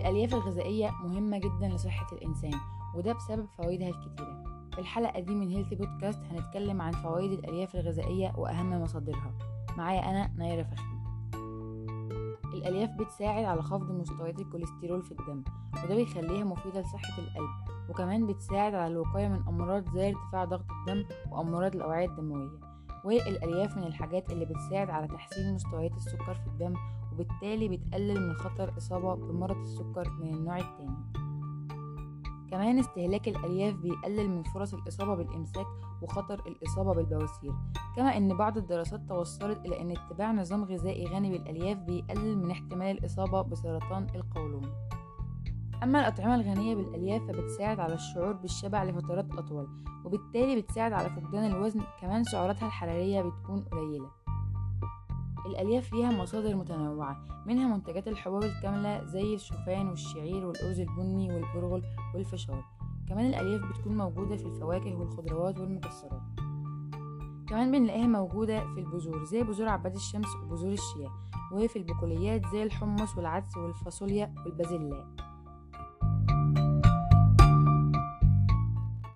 الألياف الغذائية مهمة جدا لصحة الإنسان وده بسبب فوائدها الكتيرة. في الحلقة دي من Healthy Podcast هنتكلم عن فوائد الألياف الغذائية وأهم مصادرها. معايا أنا نايرة فخري الألياف بتساعد على خفض مستويات الكوليسترول في الدم وده بيخليها مفيدة لصحة القلب. وكمان بتساعد على الوقاية من أمراض زي ارتفاع ضغط الدم وأمراض الأوعية الدموية. والألياف من الحاجات اللي بتساعد على تحسين مستويات السكر في الدم وبالتالي بتقلل من خطر الإصابة بمرض السكر من النوع التاني. كمان استهلاك الألياف بيقلل من فرص الإصابة بالإمساك وخطر الإصابة بالبواسير. كما أن بعض الدراسات توصلت إلى أن اتباع نظام غذائي غني بالألياف بيقلل من احتمال الإصابة بسرطان القولون. أما الأطعمة الغنية بالألياف فبتساعد على الشعور بالشبع لفترات أطول وبالتالي بتساعد على فقدان الوزن كمان سعراتها الحرارية بتكون قليلة. الألياف ليها مصادر متنوعة منها منتجات الحبوب الكاملة زي الشوفان والشعير والأرز البني والبرغل والفشار. كمان الألياف بتكون موجودة في الفواكه والخضروات والمكسرات. كمان بنلاقيها موجودة في البذور زي بذور عباد الشمس وبذور الشيا وفي البقوليات زي الحمص والعدس والفاصوليا والبازلاء